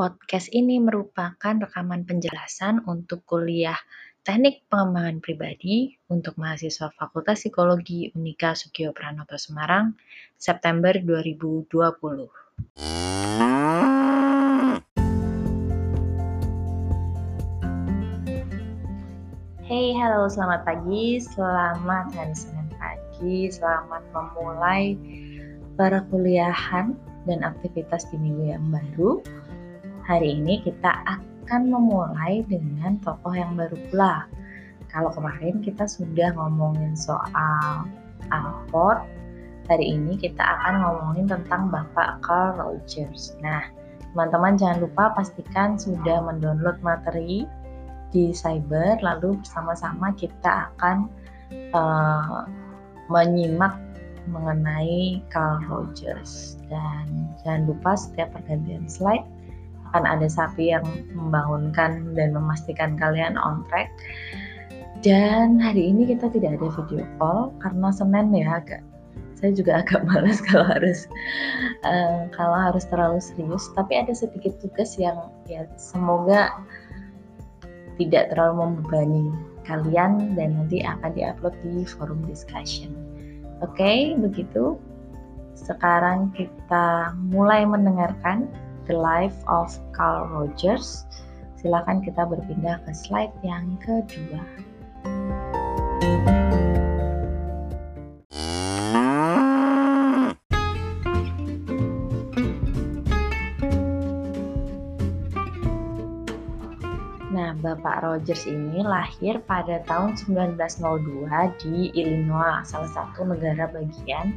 Podcast ini merupakan rekaman penjelasan untuk kuliah Teknik Pengembangan Pribadi untuk mahasiswa Fakultas Psikologi Unika Sugio Pranoto Semarang September 2020. Hey, halo, selamat pagi, selamat hari Senin pagi, selamat memulai para kuliahan dan aktivitas di minggu yang baru hari ini kita akan memulai dengan tokoh yang baru pula. Kalau kemarin kita sudah ngomongin soal Alford, hari ini kita akan ngomongin tentang Bapak Carl Rogers. Nah, teman-teman jangan lupa pastikan sudah mendownload materi di cyber, lalu bersama-sama kita akan uh, menyimak mengenai Carl Rogers. Dan jangan lupa setiap pergantian slide akan ada sapi yang membangunkan dan memastikan kalian on track. Dan hari ini kita tidak ada video call karena Senin ya agak saya juga agak males kalau harus uh, kalau harus terlalu serius. Tapi ada sedikit tugas yang ya semoga tidak terlalu membebani kalian dan nanti akan diupload di forum discussion. Oke, okay, begitu. Sekarang kita mulai mendengarkan The Life of Carl Rogers. Silakan kita berpindah ke slide yang kedua. Nah, Bapak Rogers ini lahir pada tahun 1902 di Illinois, salah satu negara bagian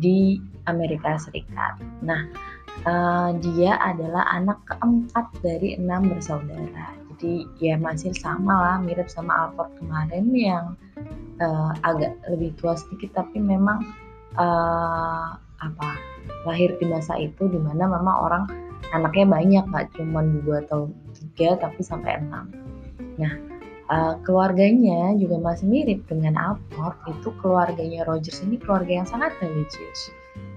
di Amerika Serikat. Nah, uh, dia adalah anak keempat dari enam bersaudara. Jadi ya masih sama lah, mirip sama Alfred kemarin yang uh, agak lebih tua sedikit, tapi memang uh, apa lahir di masa itu di mana memang orang anaknya banyak nggak cuma dua atau tiga tapi sampai enam. Nah uh, keluarganya juga masih mirip dengan Alfred itu keluarganya Rogers ini keluarga yang sangat religius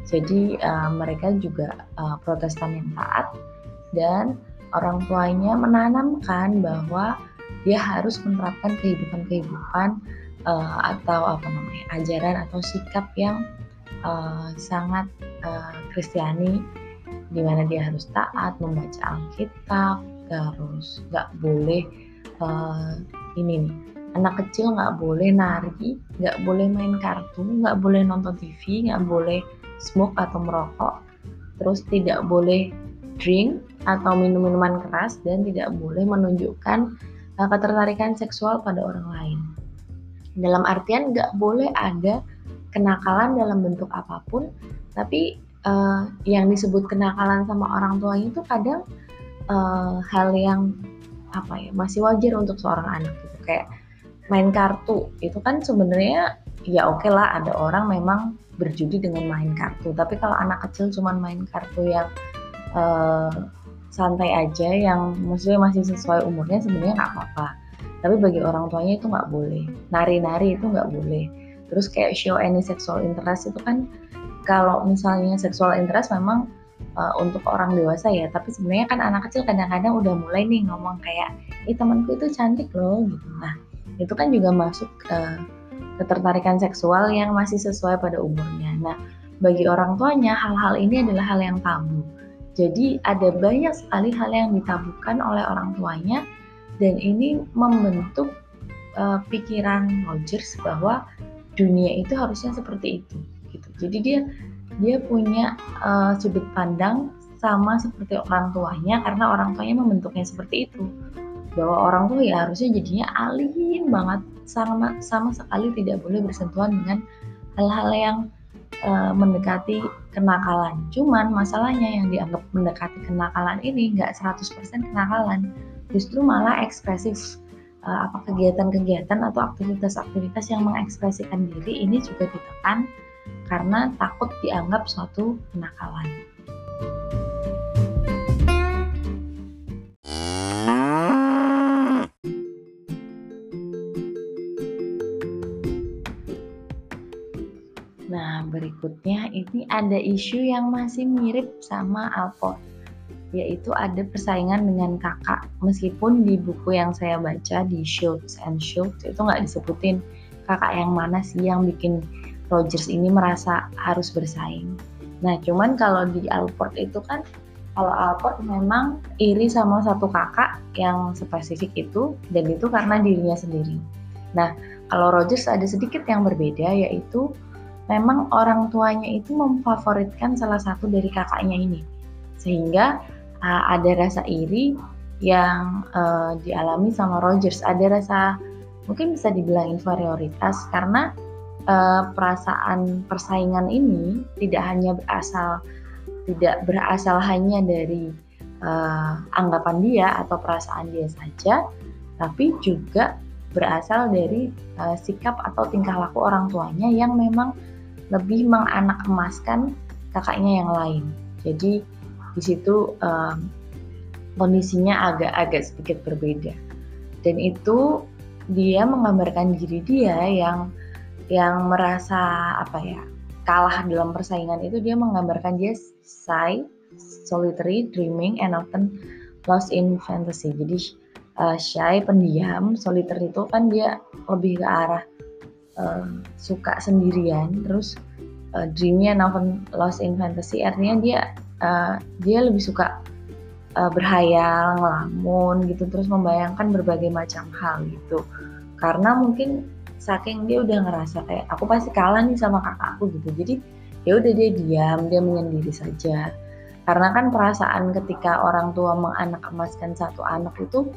jadi uh, mereka juga uh, Protestan yang taat dan orang tuanya menanamkan bahwa dia harus menerapkan kehidupan-kehidupan uh, atau apa namanya ajaran atau sikap yang uh, sangat uh, Kristiani di mana dia harus taat membaca Alkitab terus nggak boleh uh, ini nih anak kecil nggak boleh nari nggak boleh main kartu nggak boleh nonton TV nggak boleh smoke atau merokok, terus tidak boleh drink atau minum minuman keras dan tidak boleh menunjukkan uh, ketertarikan seksual pada orang lain. Dalam artian nggak boleh ada kenakalan dalam bentuk apa pun, tapi uh, yang disebut kenakalan sama orang tuanya itu kadang uh, hal yang apa ya masih wajar untuk seorang anak gitu kayak main kartu itu kan sebenarnya ya oke okay lah ada orang memang berjudi dengan main kartu. Tapi kalau anak kecil cuma main kartu yang uh, santai aja yang maksudnya masih sesuai umurnya sebenarnya nggak apa-apa. Tapi bagi orang tuanya itu nggak boleh. Nari-nari itu nggak boleh. Terus kayak show any sexual interest itu kan kalau misalnya sexual interest memang uh, untuk orang dewasa ya. Tapi sebenarnya kan anak kecil kadang-kadang udah mulai nih ngomong kayak ih temanku itu cantik loh gitu. Nah itu kan juga masuk uh, ketertarikan seksual yang masih sesuai pada umurnya. Nah, bagi orang tuanya hal-hal ini adalah hal yang tabu. Jadi ada banyak sekali hal yang ditabukan oleh orang tuanya dan ini membentuk uh, pikiran Rogers bahwa dunia itu harusnya seperti itu gitu. Jadi dia dia punya uh, sudut pandang sama seperti orang tuanya karena orang tuanya membentuknya seperti itu bahwa orang tua ya harusnya jadinya alim banget sama sama sekali tidak boleh bersentuhan dengan hal-hal yang uh, mendekati kenakalan. Cuman masalahnya yang dianggap mendekati kenakalan ini nggak 100% kenakalan, justru malah ekspresif uh, apa kegiatan-kegiatan atau aktivitas-aktivitas yang mengekspresikan diri ini juga ditekan karena takut dianggap suatu kenakalan. Berikutnya ini ada isu yang masih mirip sama Alford. yaitu ada persaingan dengan kakak meskipun di buku yang saya baca di Schultz and Schultz itu nggak disebutin kakak yang mana sih yang bikin Rogers ini merasa harus bersaing. Nah cuman kalau di Alport itu kan kalau Alport memang iri sama satu kakak yang spesifik itu dan itu karena dirinya sendiri. Nah kalau Rogers ada sedikit yang berbeda yaitu memang orang tuanya itu memfavoritkan salah satu dari kakaknya ini sehingga uh, ada rasa iri yang uh, dialami sama Rogers. Ada rasa mungkin bisa dibilang inferioritas karena uh, perasaan persaingan ini tidak hanya berasal tidak berasal hanya dari uh, anggapan dia atau perasaan dia saja, tapi juga berasal dari uh, sikap atau tingkah laku orang tuanya yang memang lebih menganak emaskan kakaknya yang lain. Jadi di situ um, kondisinya agak-agak sedikit berbeda dan itu dia menggambarkan diri dia yang yang merasa apa ya kalah dalam persaingan itu dia menggambarkan dia shy, solitary, dreaming, and often lost in fantasy. Jadi uh, shy, pendiam, solitary itu kan dia lebih ke arah uh, suka sendirian, terus uh, dreaming and often lost in fantasy artinya dia uh, dia lebih suka uh, berhayal, ngelamun gitu, terus membayangkan berbagai macam hal gitu. Karena mungkin saking dia udah ngerasa kayak aku pasti kalah nih sama kakakku gitu. Jadi ya udah dia diam, dia menyendiri saja. Karena kan perasaan ketika orang tua menganak emaskan satu anak itu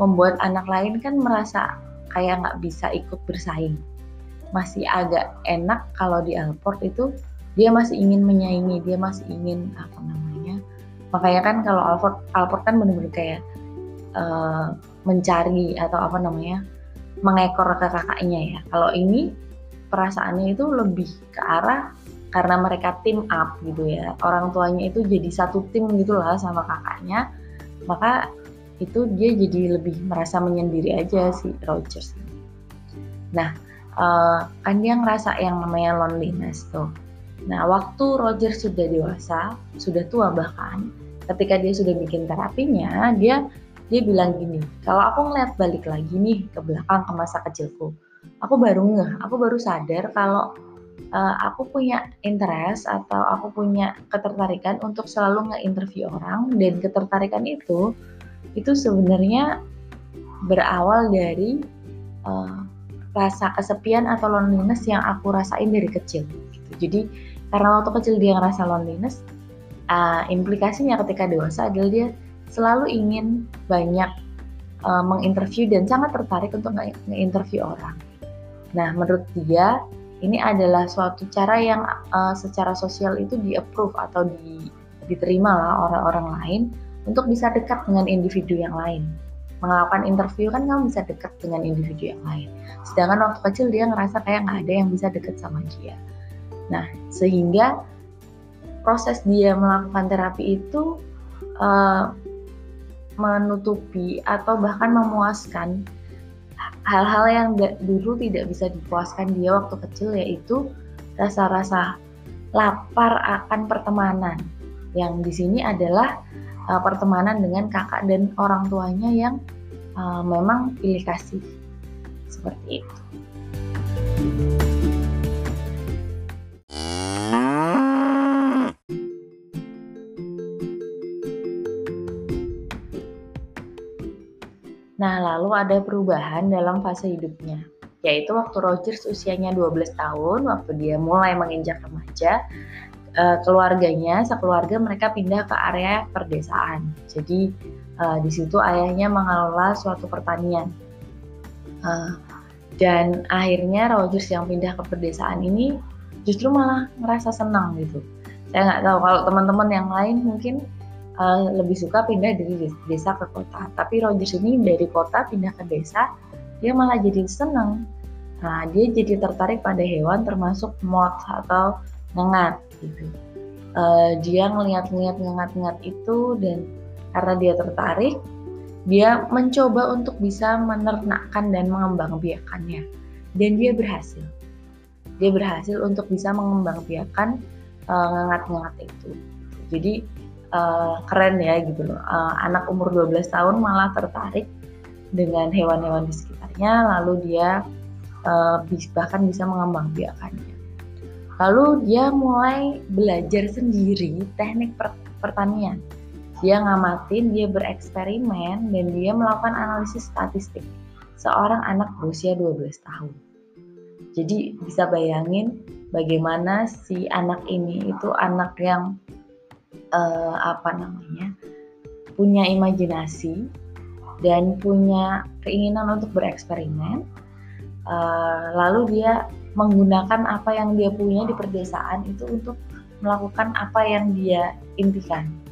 membuat anak lain kan merasa kayak nggak bisa ikut bersaing. Masih agak enak kalau di Alport itu dia masih ingin menyaingi dia masih ingin apa namanya makanya kan kalau Alford Alford kan benar-benar kayak uh, mencari atau apa namanya mengekor ke kakaknya ya. Kalau ini perasaannya itu lebih ke arah karena mereka team up gitu ya. Orang tuanya itu jadi satu tim gitulah sama kakaknya maka itu dia jadi lebih merasa menyendiri aja si Rogers nah uh, kan dia ngerasa yang namanya loneliness tuh. Nah, waktu Roger sudah dewasa, sudah tua bahkan, ketika dia sudah bikin terapinya, dia dia bilang gini, kalau aku ngeliat balik lagi nih ke belakang ke masa kecilku, aku baru ngeh, aku baru sadar kalau uh, aku punya interest atau aku punya ketertarikan untuk selalu nge-interview orang dan ketertarikan itu itu sebenarnya berawal dari uh, rasa kesepian atau loneliness yang aku rasain dari kecil. Gitu. Jadi karena waktu kecil dia ngerasa loneliness uh, implikasinya ketika dewasa adalah dia selalu ingin banyak uh, menginterview dan sangat tertarik untuk nge-interview orang. Nah, menurut dia ini adalah suatu cara yang uh, secara sosial itu di-approve atau di, diterima lah orang-orang lain untuk bisa dekat dengan individu yang lain. Melakukan interview kan kamu bisa dekat dengan individu yang lain. Sedangkan waktu kecil dia ngerasa kayak nggak ada yang bisa dekat sama dia. Nah, sehingga proses dia melakukan terapi itu uh, menutupi atau bahkan memuaskan hal-hal yang dulu tidak bisa dipuaskan dia waktu kecil yaitu rasa-rasa lapar akan pertemanan yang di sini adalah uh, pertemanan dengan kakak dan orang tuanya yang uh, memang pilih kasih seperti itu. Nah, lalu ada perubahan dalam fase hidupnya, yaitu waktu Rogers usianya 12 tahun, waktu dia mulai menginjak remaja, eh, keluarganya, sekeluarga mereka pindah ke area perdesaan. Jadi uh, di situ ayahnya mengelola suatu pertanian. Uh, dan akhirnya Rogers yang pindah ke perdesaan ini justru malah ngerasa senang gitu. Saya nggak tahu kalau teman-teman yang lain mungkin uh, lebih suka pindah dari desa ke kota. Tapi Rogers ini dari kota pindah ke desa, dia malah jadi senang. Nah, dia jadi tertarik pada hewan termasuk moth atau ngengat gitu. Uh, dia ngeliat-ngeliat ngengat-ngengat itu dan karena dia tertarik, dia mencoba untuk bisa menernakkan dan mengembangbiakannya. Dan dia berhasil. Dia berhasil untuk bisa mengembangbiakan uh, ngengat-ngengat itu. Jadi uh, keren ya gitu loh. Uh, anak umur 12 tahun malah tertarik dengan hewan-hewan di sekitarnya, lalu dia uh, bahkan bisa mengembang biakannya. Lalu dia mulai belajar sendiri teknik per pertanian. Dia ngamatin, dia bereksperimen, dan dia melakukan analisis statistik seorang anak berusia 12 tahun. Jadi bisa bayangin bagaimana si anak ini itu anak yang uh, apa namanya punya imajinasi dan punya keinginan untuk bereksperimen. Uh, lalu dia menggunakan apa yang dia punya di perdesaan itu untuk melakukan apa yang dia impikan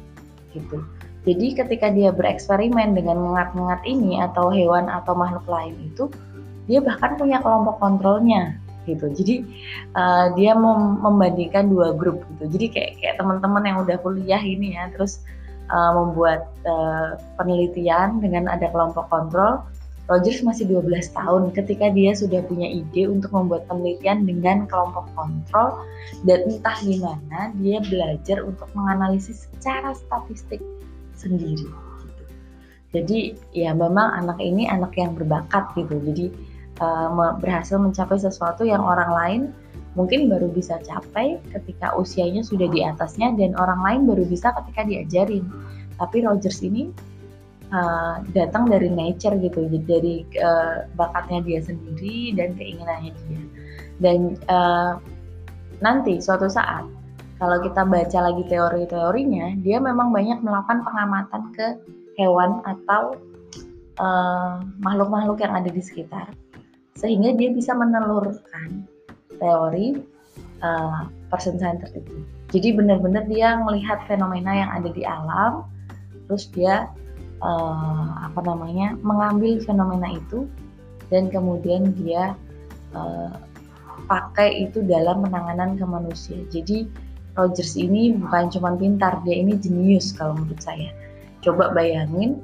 gitu. Jadi ketika dia bereksperimen dengan mengat-mengat ini atau hewan atau makhluk lain itu, dia bahkan punya kelompok kontrolnya gitu. Jadi uh, dia mem membandingkan dua grup gitu. Jadi kayak kayak teman-teman yang udah kuliah ini ya, terus uh, membuat uh, penelitian dengan ada kelompok kontrol. Rogers masih 12 tahun ketika dia sudah punya ide untuk membuat penelitian dengan kelompok kontrol dan entah gimana dia belajar untuk menganalisis secara statistik sendiri. Jadi ya memang anak ini anak yang berbakat gitu. Jadi uh, berhasil mencapai sesuatu yang orang lain mungkin baru bisa capai ketika usianya sudah di atasnya dan orang lain baru bisa ketika diajarin. Tapi Rogers ini uh, datang dari nature gitu, dari uh, bakatnya dia sendiri dan keinginannya dia. Dan uh, nanti suatu saat kalau kita baca lagi teori-teorinya, dia memang banyak melakukan pengamatan ke hewan atau uh, makhluk-makhluk yang ada di sekitar, sehingga dia bisa menelurkan teori uh, person centered itu. Jadi benar-benar dia melihat fenomena yang ada di alam, terus dia uh, apa namanya mengambil fenomena itu dan kemudian dia uh, pakai itu dalam penanganan ke manusia. Jadi Rogers ini bukan cuma pintar, dia ini jenius kalau menurut saya. Coba bayangin,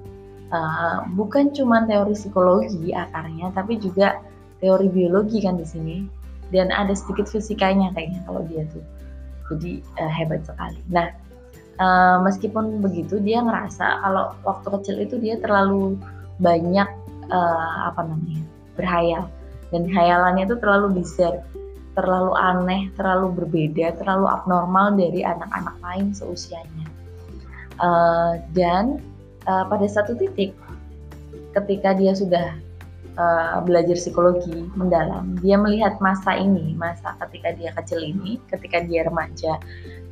uh, bukan cuma teori psikologi akarnya, tapi juga teori biologi kan di sini. Dan ada sedikit fisikanya kayaknya kalau dia tuh. Jadi uh, hebat sekali. Nah, uh, meskipun begitu dia ngerasa kalau waktu kecil itu dia terlalu banyak uh, apa namanya berhayal dan hayalannya itu terlalu besar terlalu aneh, terlalu berbeda, terlalu abnormal dari anak-anak lain seusianya. Uh, dan uh, pada satu titik, ketika dia sudah uh, belajar psikologi mendalam, dia melihat masa ini, masa ketika dia kecil ini, ketika dia remaja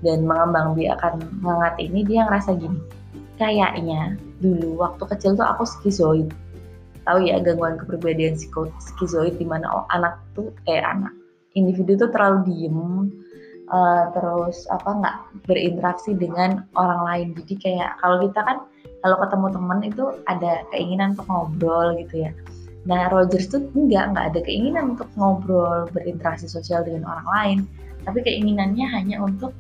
dan mengembang biakan mengat ini, dia ngerasa gini, kayaknya dulu waktu kecil tuh aku skizoid. Tahu ya gangguan kepribadian skizoid di mana oh, anak tuh eh anak individu itu terlalu diem uh, terus apa nggak berinteraksi dengan orang lain. Jadi kayak kalau kita kan kalau ketemu teman itu ada keinginan untuk ngobrol gitu ya. Nah Rogers tuh enggak nggak ada keinginan untuk ngobrol berinteraksi sosial dengan orang lain tapi keinginannya hanya untuk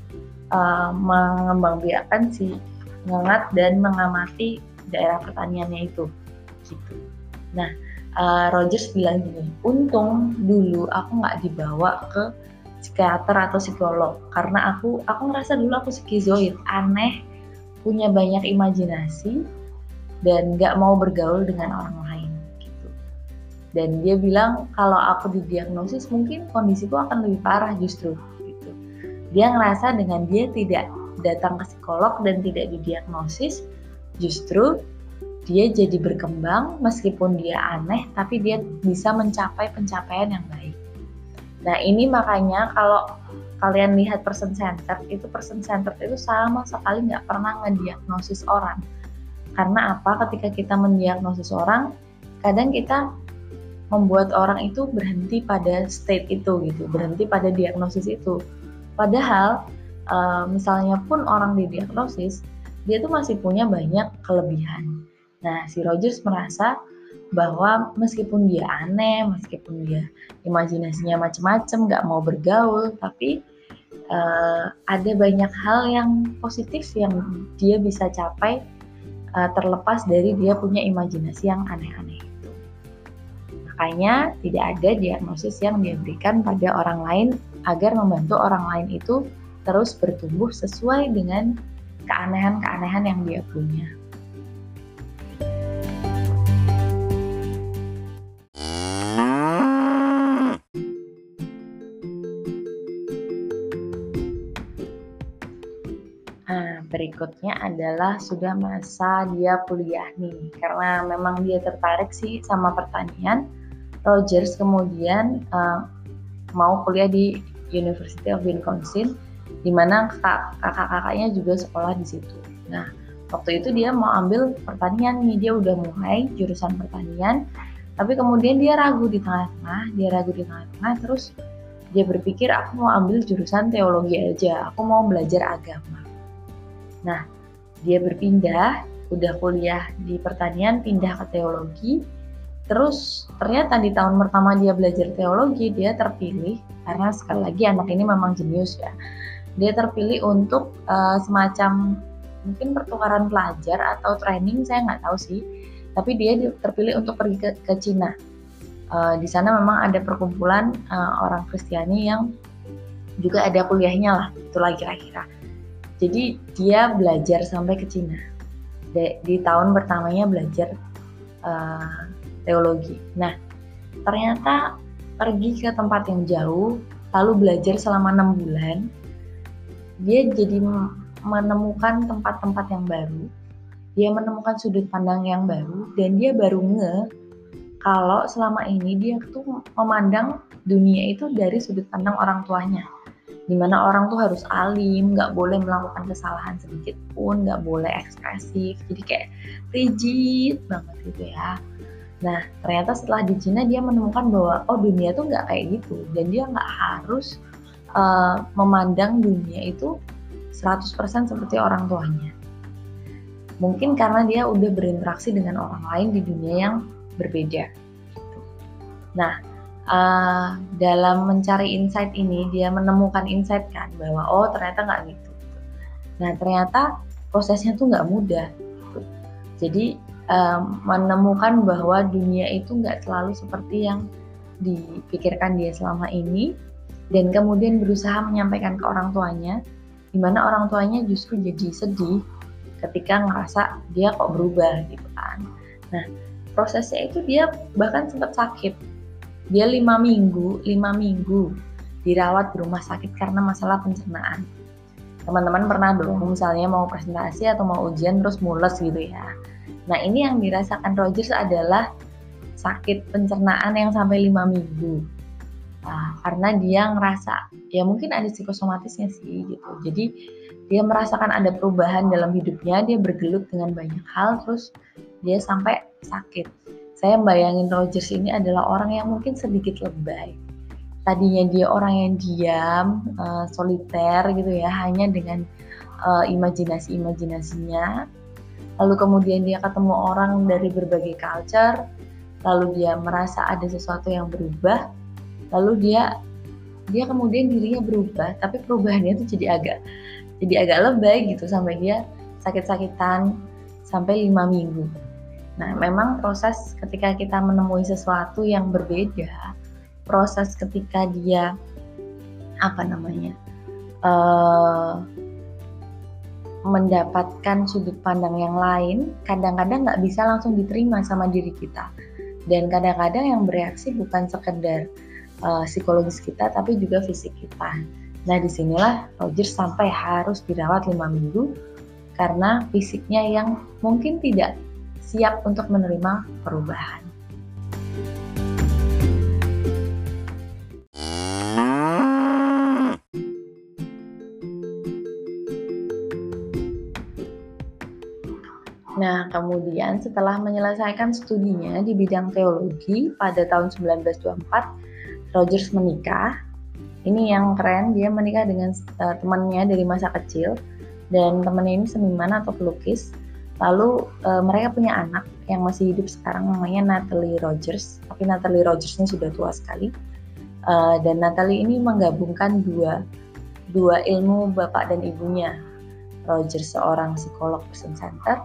uh, mengembangbiakan si ngengat dan mengamati daerah pertaniannya itu gitu nah uh, Rogers bilang gini, untung dulu aku nggak dibawa ke psikiater atau psikolog karena aku aku ngerasa dulu aku skizoid, aneh, punya banyak imajinasi dan nggak mau bergaul dengan orang lain gitu. Dan dia bilang kalau aku didiagnosis mungkin kondisiku akan lebih parah justru. Dia ngerasa dengan dia tidak datang ke psikolog dan tidak didiagnosis justru dia jadi berkembang meskipun dia aneh tapi dia bisa mencapai pencapaian yang baik. Nah ini makanya kalau kalian lihat person center itu person center itu sama sekali nggak pernah ngediagnosis orang. Karena apa? Ketika kita mendiagnosis orang, kadang kita membuat orang itu berhenti pada state itu gitu, berhenti pada diagnosis itu. Padahal uh, misalnya pun orang didiagnosis, dia tuh masih punya banyak kelebihan Nah, si Rogers merasa bahwa meskipun dia aneh, meskipun dia imajinasinya macam-macam, nggak mau bergaul, tapi uh, ada banyak hal yang positif yang dia bisa capai uh, terlepas dari dia punya imajinasi yang aneh-aneh itu. Makanya tidak ada diagnosis yang diberikan pada orang lain agar membantu orang lain itu terus bertumbuh sesuai dengan keanehan-keanehan yang dia punya. Nah, berikutnya adalah sudah masa dia kuliah nih, karena memang dia tertarik sih sama pertanian. Rogers kemudian uh, mau kuliah di University of Wisconsin, di mana kakak-kakaknya juga sekolah di situ. Nah, waktu itu dia mau ambil pertanian nih, dia udah mulai jurusan pertanian, tapi kemudian dia ragu di tengah-tengah, dia ragu di tengah-tengah, terus dia berpikir aku mau ambil jurusan teologi aja, aku mau belajar agama. Nah, dia berpindah, udah kuliah di pertanian, pindah ke teologi. Terus ternyata di tahun pertama dia belajar teologi, dia terpilih karena sekali lagi anak ini memang jenius ya. Dia terpilih untuk uh, semacam mungkin pertukaran pelajar atau training, saya nggak tahu sih. Tapi dia terpilih untuk pergi ke, ke Cina. Uh, di sana memang ada perkumpulan uh, orang Kristiani yang juga ada kuliahnya lah, itulah kira-kira. Jadi dia belajar sampai ke Cina. Di, di tahun pertamanya belajar uh, teologi. Nah, ternyata pergi ke tempat yang jauh, lalu belajar selama enam bulan, dia jadi menemukan tempat-tempat yang baru, dia menemukan sudut pandang yang baru, dan dia baru nge kalau selama ini dia tuh memandang dunia itu dari sudut pandang orang tuanya di mana orang tuh harus alim, nggak boleh melakukan kesalahan sedikit pun, nggak boleh ekspresif, jadi kayak rigid banget gitu ya. Nah ternyata setelah di Cina dia menemukan bahwa oh dunia tuh nggak kayak gitu dan dia nggak harus uh, memandang dunia itu 100% seperti orang tuanya. Mungkin karena dia udah berinteraksi dengan orang lain di dunia yang berbeda. Nah, uh, dalam mencari insight ini dia menemukan insight kan bahwa oh ternyata nggak gitu. Nah ternyata prosesnya tuh nggak mudah. Jadi um, menemukan bahwa dunia itu nggak selalu seperti yang dipikirkan dia selama ini dan kemudian berusaha menyampaikan ke orang tuanya di mana orang tuanya justru jadi sedih ketika ngerasa dia kok berubah gitu kan. Nah, prosesnya itu dia bahkan sempat sakit. Dia lima minggu lima minggu dirawat di rumah sakit karena masalah pencernaan. Teman-teman pernah dong misalnya mau presentasi atau mau ujian terus mules gitu ya nah ini yang dirasakan Rogers adalah sakit pencernaan yang sampai lima minggu nah, karena dia ngerasa ya mungkin ada psikosomatisnya sih gitu jadi dia merasakan ada perubahan dalam hidupnya dia bergelut dengan banyak hal terus dia sampai sakit saya bayangin Rogers ini adalah orang yang mungkin sedikit lebay. Tadinya dia orang yang diam, uh, soliter gitu ya, hanya dengan uh, imajinasi-imajinasinya. Lalu kemudian dia ketemu orang dari berbagai culture, lalu dia merasa ada sesuatu yang berubah, lalu dia dia kemudian dirinya berubah, tapi perubahannya itu jadi agak jadi agak lebay gitu sampai dia sakit-sakitan sampai lima minggu. Nah, memang proses ketika kita menemui sesuatu yang berbeda, proses ketika dia apa namanya uh, mendapatkan sudut pandang yang lain, kadang-kadang nggak bisa langsung diterima sama diri kita. Dan kadang-kadang yang bereaksi bukan sekedar uh, psikologis kita, tapi juga fisik kita. Nah, di sinilah Roger sampai harus dirawat lima minggu karena fisiknya yang mungkin tidak siap untuk menerima perubahan. Kemudian setelah menyelesaikan studinya di bidang teologi pada tahun 1924, Rogers menikah. Ini yang keren, dia menikah dengan uh, temannya dari masa kecil dan temannya ini seniman atau pelukis Lalu uh, mereka punya anak yang masih hidup sekarang namanya Natalie Rogers, tapi Natalie Rogers ini sudah tua sekali. Uh, dan Natalie ini menggabungkan dua dua ilmu bapak dan ibunya. Rogers seorang psikolog person center,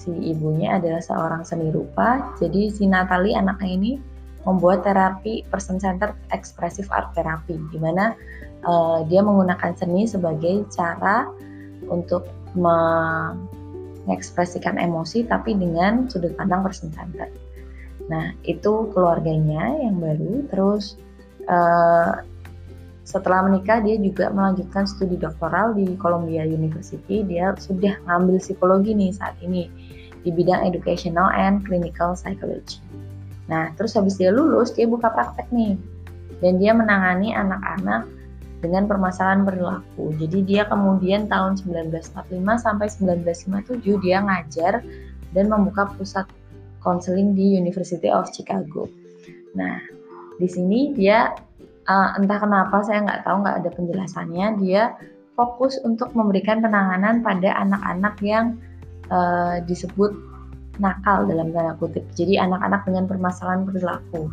si ibunya adalah seorang seni rupa. Jadi si Natalie anaknya ini membuat terapi person center expressive art therapy, di mana uh, dia menggunakan seni sebagai cara untuk mengekspresikan emosi tapi dengan sudut pandang person centered. Nah, itu keluarganya yang baru. Terus uh, setelah menikah dia juga melanjutkan studi doktoral di Columbia University. Dia sudah ngambil psikologi nih saat ini di bidang educational and clinical psychology. Nah, terus habis dia lulus, dia buka praktek nih. Dan dia menangani anak-anak dengan permasalahan perilaku. Jadi dia kemudian tahun 1945 sampai 1957 dia ngajar dan membuka pusat konseling di University of Chicago. Nah, di sini dia uh, entah kenapa saya nggak tahu nggak ada penjelasannya dia fokus untuk memberikan penanganan pada anak-anak yang uh, disebut nakal dalam tanda kutip. Jadi anak-anak dengan permasalahan perilaku.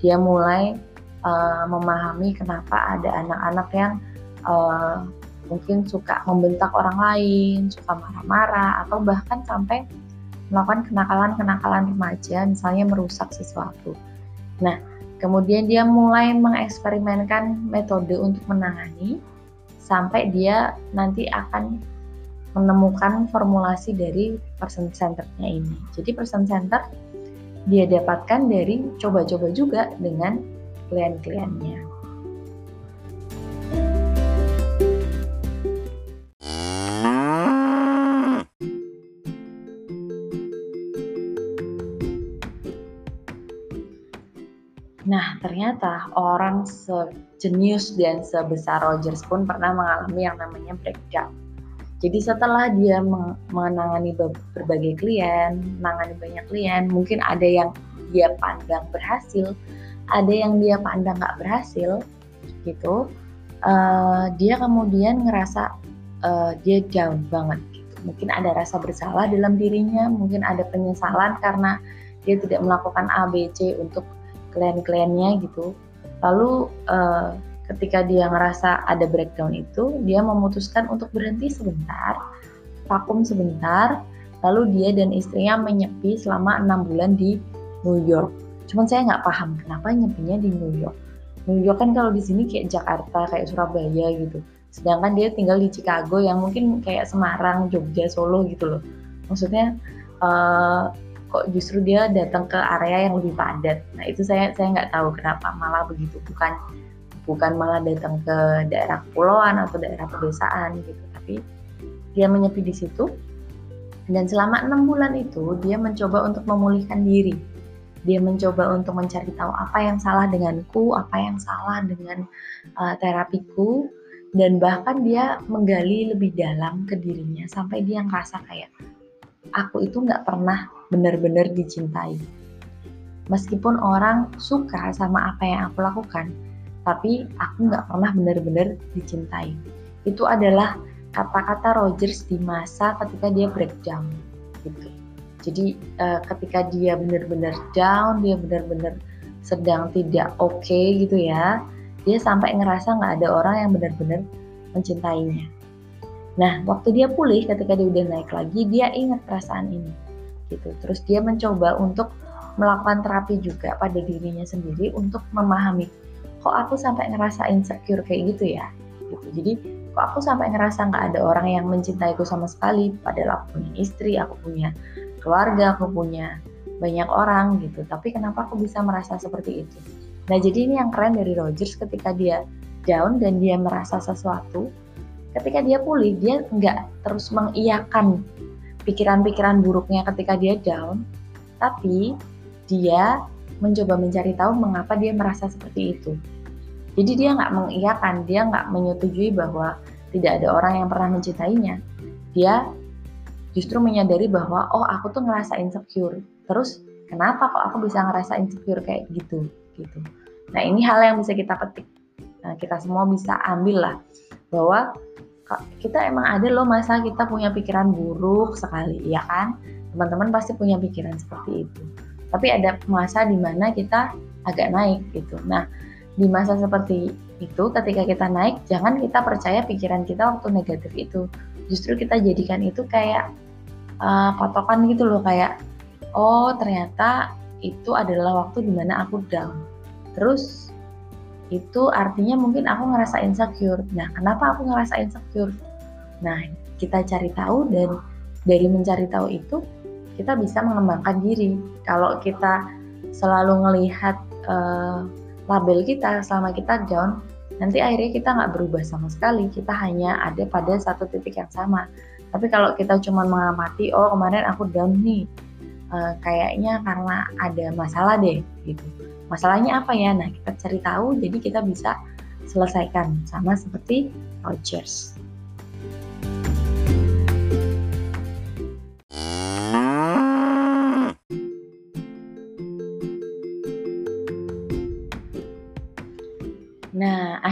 Dia mulai uh, memahami kenapa ada anak-anak yang uh, mungkin suka membentak orang lain, suka marah-marah, atau bahkan sampai melakukan kenakalan-kenakalan remaja, misalnya merusak sesuatu. Nah, kemudian dia mulai mengeksperimenkan metode untuk menangani, sampai dia nanti akan menemukan formulasi dari person centerednya ini. Jadi person centered dia dapatkan dari coba-coba juga dengan klien-kliennya. Nah, ternyata orang sejenius dan sebesar Rogers pun pernah mengalami yang namanya breakdown. Jadi setelah dia menangani berbagai klien, menangani banyak klien, mungkin ada yang dia pandang berhasil, ada yang dia pandang nggak berhasil, gitu. Uh, dia kemudian ngerasa uh, dia down banget. Gitu. Mungkin ada rasa bersalah dalam dirinya, mungkin ada penyesalan karena dia tidak melakukan A, B, C untuk klien-kliennya gitu. Lalu uh, ketika dia ngerasa ada breakdown itu, dia memutuskan untuk berhenti sebentar, vakum sebentar, lalu dia dan istrinya menyepi selama enam bulan di New York. Cuman saya nggak paham kenapa nyepinya di New York. New York kan kalau di sini kayak Jakarta, kayak Surabaya gitu. Sedangkan dia tinggal di Chicago yang mungkin kayak Semarang, Jogja, Solo gitu loh. Maksudnya uh, kok justru dia datang ke area yang lebih padat. Nah itu saya saya nggak tahu kenapa malah begitu. Bukan bukan malah datang ke daerah kepulauan atau daerah pedesaan gitu. Tapi dia menyepi di situ. Dan selama enam bulan itu dia mencoba untuk memulihkan diri. Dia mencoba untuk mencari tahu apa yang salah denganku apa yang salah dengan uh, terapiku. Dan bahkan dia menggali lebih dalam ke dirinya sampai dia ngerasa kayak aku itu nggak pernah benar-benar dicintai. Meskipun orang suka sama apa yang aku lakukan tapi aku nggak pernah benar-benar dicintai. Itu adalah kata-kata Rogers di masa ketika dia breakdown gitu. Jadi uh, ketika dia benar-benar down, dia benar-benar sedang tidak oke okay, gitu ya, dia sampai ngerasa nggak ada orang yang benar-benar mencintainya. Nah, waktu dia pulih, ketika dia udah naik lagi, dia ingat perasaan ini, gitu. Terus dia mencoba untuk melakukan terapi juga pada dirinya sendiri untuk memahami kok aku sampai ngerasa insecure kayak gitu ya? Gitu. Jadi kok aku sampai ngerasa nggak ada orang yang mencintaiku sama sekali padahal aku punya istri aku punya keluarga aku punya banyak orang gitu. Tapi kenapa aku bisa merasa seperti itu? Nah jadi ini yang keren dari Rogers ketika dia down dan dia merasa sesuatu ketika dia pulih dia nggak terus mengiyakan pikiran-pikiran buruknya ketika dia down tapi dia mencoba mencari tahu mengapa dia merasa seperti itu. Jadi dia nggak mengiyakan, dia nggak menyetujui bahwa tidak ada orang yang pernah mencintainya. Dia justru menyadari bahwa oh aku tuh ngerasa insecure. Terus kenapa kok aku bisa ngerasa insecure kayak gitu gitu. Nah ini hal yang bisa kita petik. Nah kita semua bisa ambil lah bahwa kita emang ada loh masa kita punya pikiran buruk sekali, ya kan? Teman-teman pasti punya pikiran seperti itu tapi ada masa di mana kita agak naik gitu. Nah, di masa seperti itu ketika kita naik, jangan kita percaya pikiran kita waktu negatif itu. Justru kita jadikan itu kayak uh, patokan gitu loh kayak oh ternyata itu adalah waktu di mana aku down. Terus itu artinya mungkin aku ngerasa insecure. Nah, kenapa aku ngerasa insecure? Nah, kita cari tahu dan dari mencari tahu itu kita bisa mengembangkan diri. Kalau kita selalu melihat uh, label kita selama kita down, nanti akhirnya kita nggak berubah sama sekali. Kita hanya ada pada satu titik yang sama. Tapi kalau kita cuma mengamati, oh kemarin aku down nih, uh, kayaknya karena ada masalah deh, gitu. Masalahnya apa ya? Nah kita cari tahu, jadi kita bisa selesaikan sama seperti Rogers.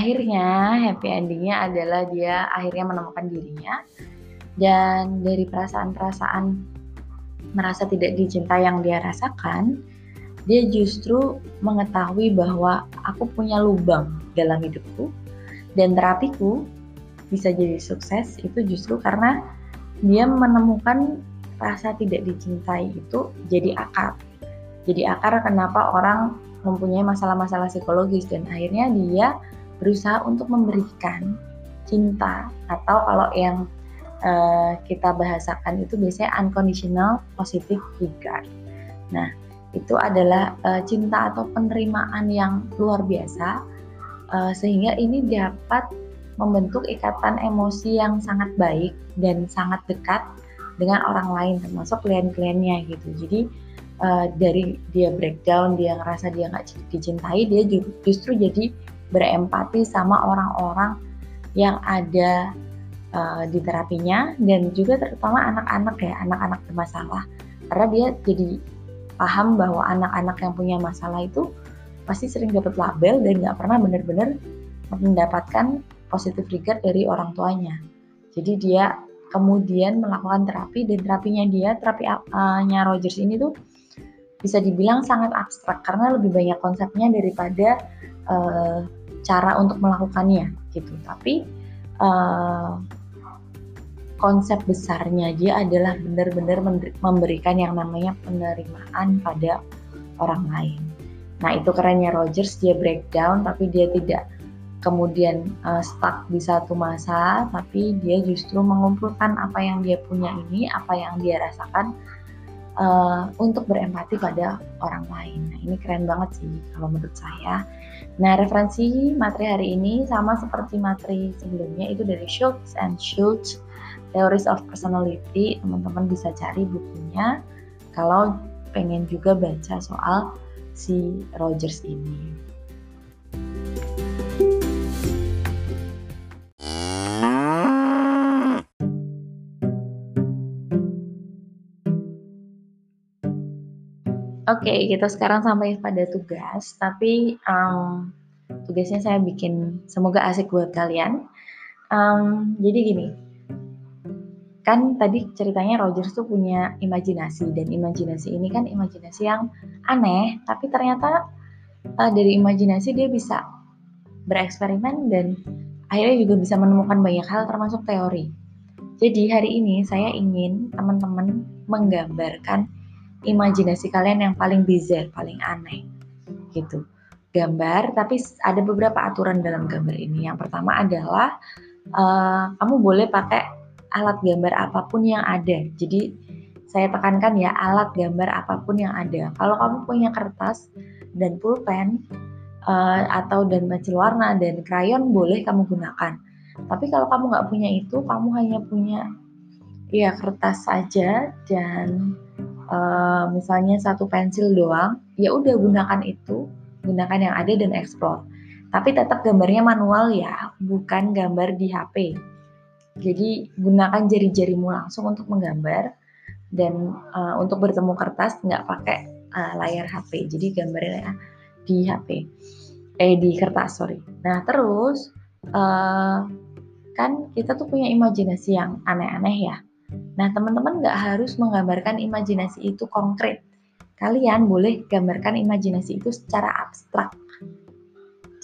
Akhirnya happy endingnya adalah dia akhirnya menemukan dirinya dan dari perasaan-perasaan merasa tidak dicintai yang dia rasakan, dia justru mengetahui bahwa aku punya lubang dalam hidupku dan terapiku bisa jadi sukses itu justru karena dia menemukan rasa tidak dicintai itu jadi akar. Jadi akar kenapa orang mempunyai masalah-masalah psikologis dan akhirnya dia berusaha untuk memberikan cinta atau kalau yang uh, kita bahasakan itu biasanya unconditional positive regard. Nah, itu adalah uh, cinta atau penerimaan yang luar biasa uh, sehingga ini dapat membentuk ikatan emosi yang sangat baik dan sangat dekat dengan orang lain termasuk klien-kliennya gitu. Jadi uh, dari dia breakdown dia ngerasa dia nggak dicintai dia justru jadi berempati sama orang-orang yang ada uh, di terapinya dan juga terutama anak-anak ya anak-anak bermasalah. Karena dia jadi paham bahwa anak-anak yang punya masalah itu pasti sering dapat label dan nggak pernah benar-benar mendapatkan positif regard dari orang tuanya. Jadi dia kemudian melakukan terapi dan terapinya dia terapi uh, nya Rogers ini tuh bisa dibilang sangat abstrak karena lebih banyak konsepnya daripada uh, cara untuk melakukannya gitu. Tapi uh, konsep besarnya dia adalah benar-benar memberikan yang namanya penerimaan pada orang lain. Nah itu kerennya Rogers dia breakdown tapi dia tidak kemudian uh, stuck di satu masa tapi dia justru mengumpulkan apa yang dia punya ini, apa yang dia rasakan uh, untuk berempati pada orang lain. Nah, ini keren banget sih kalau menurut saya. Nah, referensi materi hari ini sama seperti materi sebelumnya itu dari Schultz and Schultz Theories of Personality. Teman-teman bisa cari bukunya kalau pengen juga baca soal si Rogers ini. Oke, okay, kita sekarang sampai pada tugas, tapi um, tugasnya saya bikin semoga asik buat kalian. Um, jadi gini, kan tadi ceritanya Rogers tuh punya imajinasi dan imajinasi ini kan imajinasi yang aneh, tapi ternyata uh, dari imajinasi dia bisa bereksperimen dan akhirnya juga bisa menemukan banyak hal termasuk teori. Jadi hari ini saya ingin teman-teman menggambarkan imajinasi kalian yang paling bizarre, paling aneh gitu. Gambar, tapi ada beberapa aturan dalam gambar ini. Yang pertama adalah uh, kamu boleh pakai alat gambar apa pun yang ada. Jadi saya tekankan ya alat gambar apa pun yang ada. Kalau kamu punya kertas dan pulpen uh, atau dan pensil warna dan krayon boleh kamu gunakan. Tapi kalau kamu nggak punya itu, kamu hanya punya ya kertas saja dan uh, misalnya satu pensil doang, ya udah gunakan itu, gunakan yang ada dan explore. Tapi tetap gambarnya manual ya, bukan gambar di HP. Jadi gunakan jari-jarimu langsung untuk menggambar dan uh, untuk bertemu kertas nggak pakai uh, layar HP. Jadi gambarnya di HP, eh di kertas sorry. Nah terus uh, kan kita tuh punya imajinasi yang aneh-aneh ya Nah, teman-teman nggak harus menggambarkan imajinasi itu konkret. Kalian boleh gambarkan imajinasi itu secara abstrak.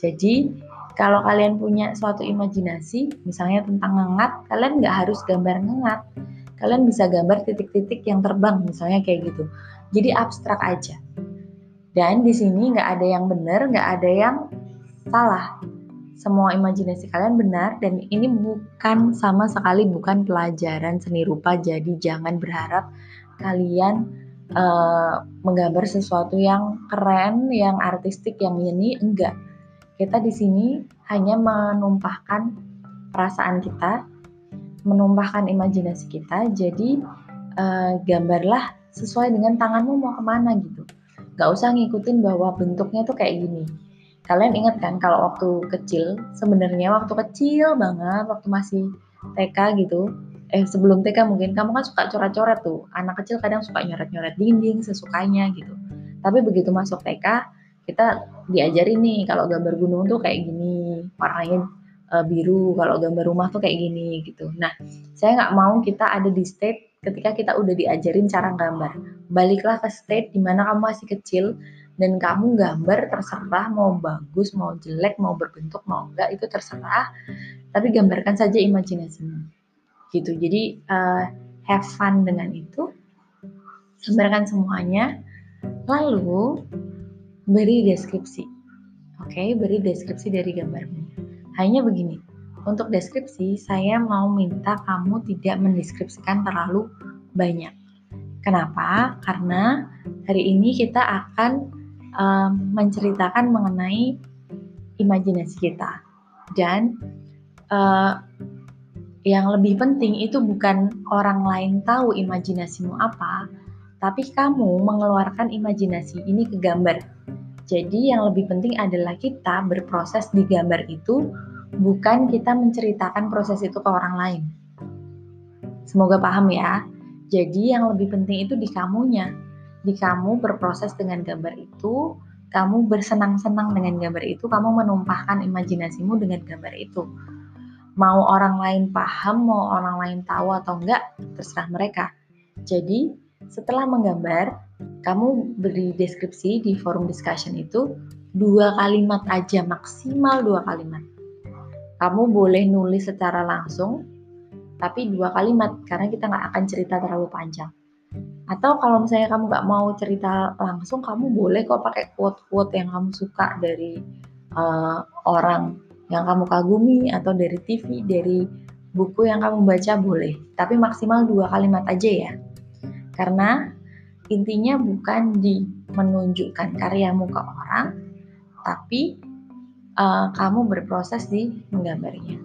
Jadi, kalau kalian punya suatu imajinasi, misalnya tentang ngengat, kalian nggak harus gambar ngengat. Kalian bisa gambar titik-titik yang terbang, misalnya kayak gitu. Jadi abstrak aja. Dan di sini nggak ada yang benar, nggak ada yang salah. Semua imajinasi kalian benar dan ini bukan sama sekali bukan pelajaran seni rupa jadi jangan berharap kalian uh, menggambar sesuatu yang keren, yang artistik, yang ini enggak. Kita di sini hanya menumpahkan perasaan kita, menumpahkan imajinasi kita. Jadi uh, gambarlah sesuai dengan tanganmu mau ke mana gitu. Gak usah ngikutin bahwa bentuknya tuh kayak gini Kalian ingat kan kalau waktu kecil, sebenarnya waktu kecil banget, waktu masih TK gitu, eh sebelum TK mungkin kamu kan suka coret-coret tuh. Anak kecil kadang suka nyoret-nyoret dinding sesukanya gitu. Tapi begitu masuk TK, kita diajarin nih kalau gambar gunung tuh kayak gini, warnanya uh, biru, kalau gambar rumah tuh kayak gini gitu. Nah, saya nggak mau kita ada di state ketika kita udah diajarin cara gambar. Baliklah ke state di mana kamu masih kecil, dan kamu gambar terserah mau bagus mau jelek mau berbentuk mau enggak itu terserah. Tapi gambarkan saja imajinasimu. Gitu. Jadi uh, have fun dengan itu. Gambarkan semuanya. Lalu beri deskripsi. Oke okay? beri deskripsi dari gambarmu. Hanya begini. Untuk deskripsi saya mau minta kamu tidak mendeskripsikan terlalu banyak. Kenapa? Karena hari ini kita akan um, menceritakan mengenai imajinasi kita dan uh, yang lebih penting itu bukan orang lain tahu imajinasimu apa, tapi kamu mengeluarkan imajinasi ini ke gambar. Jadi yang lebih penting adalah kita berproses di gambar itu, bukan kita menceritakan proses itu ke orang lain. Semoga paham ya. Jadi yang lebih penting itu di kamunya, di kamu berproses dengan gambar itu, kamu bersenang-senang dengan gambar itu, kamu menumpahkan imajinasimu dengan gambar itu. Mau orang lain paham, mau orang lain tahu atau enggak, terserah mereka. Jadi, setelah menggambar, kamu beri deskripsi di forum discussion itu dua kalimat aja, maksimal dua kalimat. Kamu boleh nulis secara langsung, tapi dua kalimat karena kita nggak akan cerita terlalu panjang. Atau kalau misalnya kamu nggak mau cerita langsung, kamu boleh kok pakai quote-quote yang kamu suka dari uh, orang yang kamu kagumi atau dari TV, dari buku yang kamu baca boleh. Tapi maksimal dua kalimat aja ya. Karena intinya bukan di menunjukkan karyamu ke orang, tapi uh, kamu berproses di menggambarnya.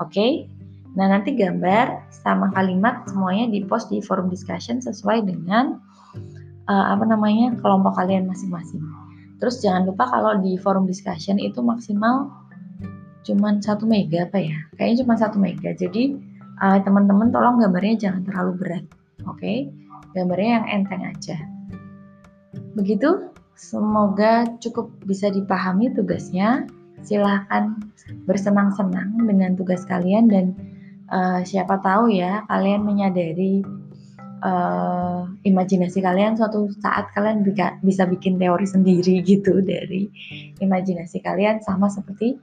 Oke? Okay? Nah, nanti gambar sama kalimat semuanya di post di forum discussion sesuai dengan uh, apa namanya kelompok kalian masing-masing. Terus jangan lupa kalau di forum discussion itu maksimal cuma satu mega apa ya? Kayaknya cuma satu mega. Jadi uh, teman-teman tolong gambarnya jangan terlalu berat, oke? Okay? Gambarnya yang enteng aja. Begitu. Semoga cukup bisa dipahami tugasnya. Silahkan bersenang-senang dengan tugas kalian dan uh, siapa tahu ya kalian menyadari uh, imajinasi kalian suatu saat kalian bisa, bisa bikin teori sendiri gitu dari imajinasi kalian sama seperti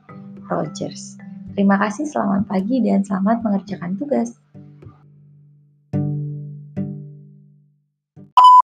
Rogers. Terima kasih, selamat pagi dan selamat mengerjakan tugas.